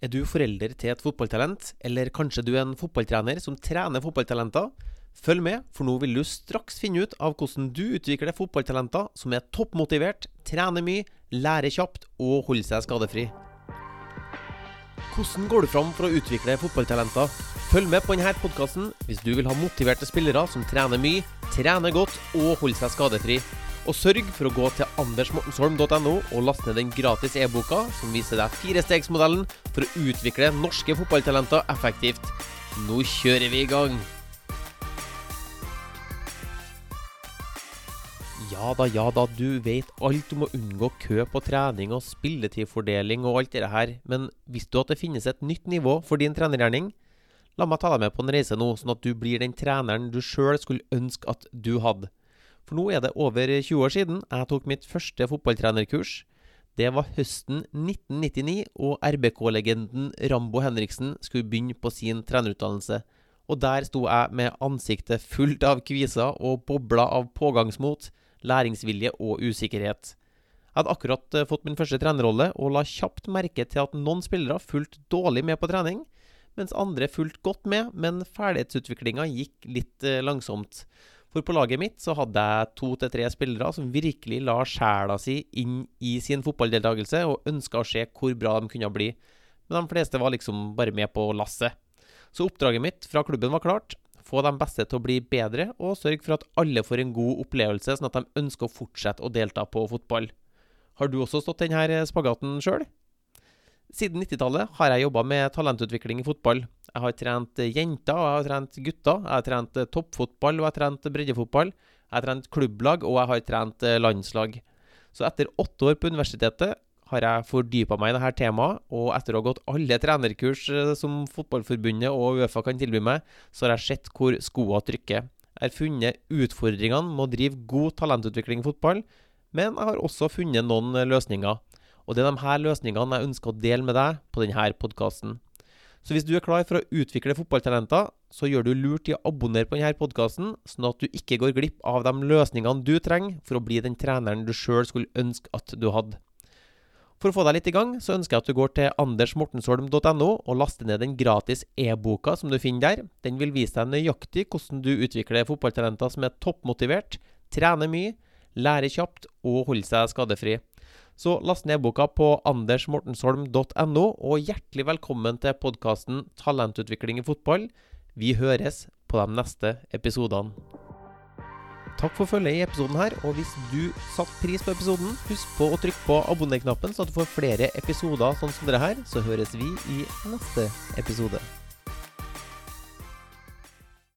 Er du forelder til et fotballtalent, eller kanskje du er en fotballtrener som trener fotballtalenter? Følg med, for nå vil du straks finne ut av hvordan du utvikler fotballtalenter som er toppmotivert, trener mye, lærer kjapt og holder seg skadefri. Hvordan går du fram for å utvikle fotballtalenter? Følg med på denne podkasten hvis du vil ha motiverte spillere som trener mye, trener godt og holder seg skadefri. Og sørg for å gå til andersmortensholm.no og laste ned den gratis e-boka som viser deg firestegsmodellen for å utvikle norske fotballtalenter effektivt. Nå kjører vi i gang! Ja da, ja da, du vet alt om å unngå kø på trening og spilletidfordeling og alt det her, men visste du at det finnes et nytt nivå for din trenergjerning? La meg ta deg med på en reise nå, sånn at du blir den treneren du sjøl skulle ønske at du hadde. For nå er det over 20 år siden jeg tok mitt første fotballtrenerkurs. Det var høsten 1999, og RBK-legenden Rambo Henriksen skulle begynne på sin trenerutdannelse. Og der sto jeg med ansiktet fullt av kviser og bobla av pågangsmot, læringsvilje og usikkerhet. Jeg hadde akkurat eh, fått min første trenerrolle, og la kjapt merke til at noen spillere fulgte dårlig med på trening, mens andre fulgte godt med, men ferdighetsutviklinga gikk litt eh, langsomt. For på laget mitt så hadde jeg to til tre spillere som virkelig la sjela si inn i sin fotballdeltakelse og ønska å se hvor bra de kunne bli. Men de fleste var liksom bare med på lasset. Så oppdraget mitt fra klubben var klart. Få de beste til å bli bedre, og sørge for at alle får en god opplevelse, sånn at de ønsker å fortsette å delta på fotball. Har du også stått denne spagaten sjøl? Siden 90-tallet har jeg jobba med talentutvikling i fotball. Jeg har trent jenter, og jeg har trent gutter. Jeg har trent toppfotball, og jeg har trent breddefotball. Jeg har trent klubblag, og jeg har trent landslag. Så etter åtte år på universitetet har jeg fordypa meg i dette temaet, og etter å ha gått alle trenerkurs som Fotballforbundet og Uefa kan tilby meg, så har jeg sett hvor skoa trykker. Jeg har funnet utfordringene med å drive god talentutvikling i fotball, men jeg har også funnet noen løsninger. Og det er de her løsningene jeg ønsker å dele med deg på denne podkasten. Så hvis du er klar for å utvikle fotballtalenter, så gjør du lurt i å abonnere på denne podkasten, sånn at du ikke går glipp av de løsningene du trenger for å bli den treneren du sjøl skulle ønske at du hadde. For å få deg litt i gang, så ønsker jeg at du går til andersmortensholm.no og laster ned den gratis e-boka som du finner der. Den vil vise deg nøyaktig hvordan du utvikler fotballtalenter som er toppmotivert, trener mye, lærer kjapt og holder seg skadefri. Så last ned boka på andersmortensholm.no, og hjertelig velkommen til podkasten Talentutvikling i fotball. Vi høres på de neste episodene. Takk for følget i episoden her, og hvis du satte pris på episoden, husk på å trykke på abonner-knappen, så at du får flere episoder sånn som dere her. Så høres vi i neste episode.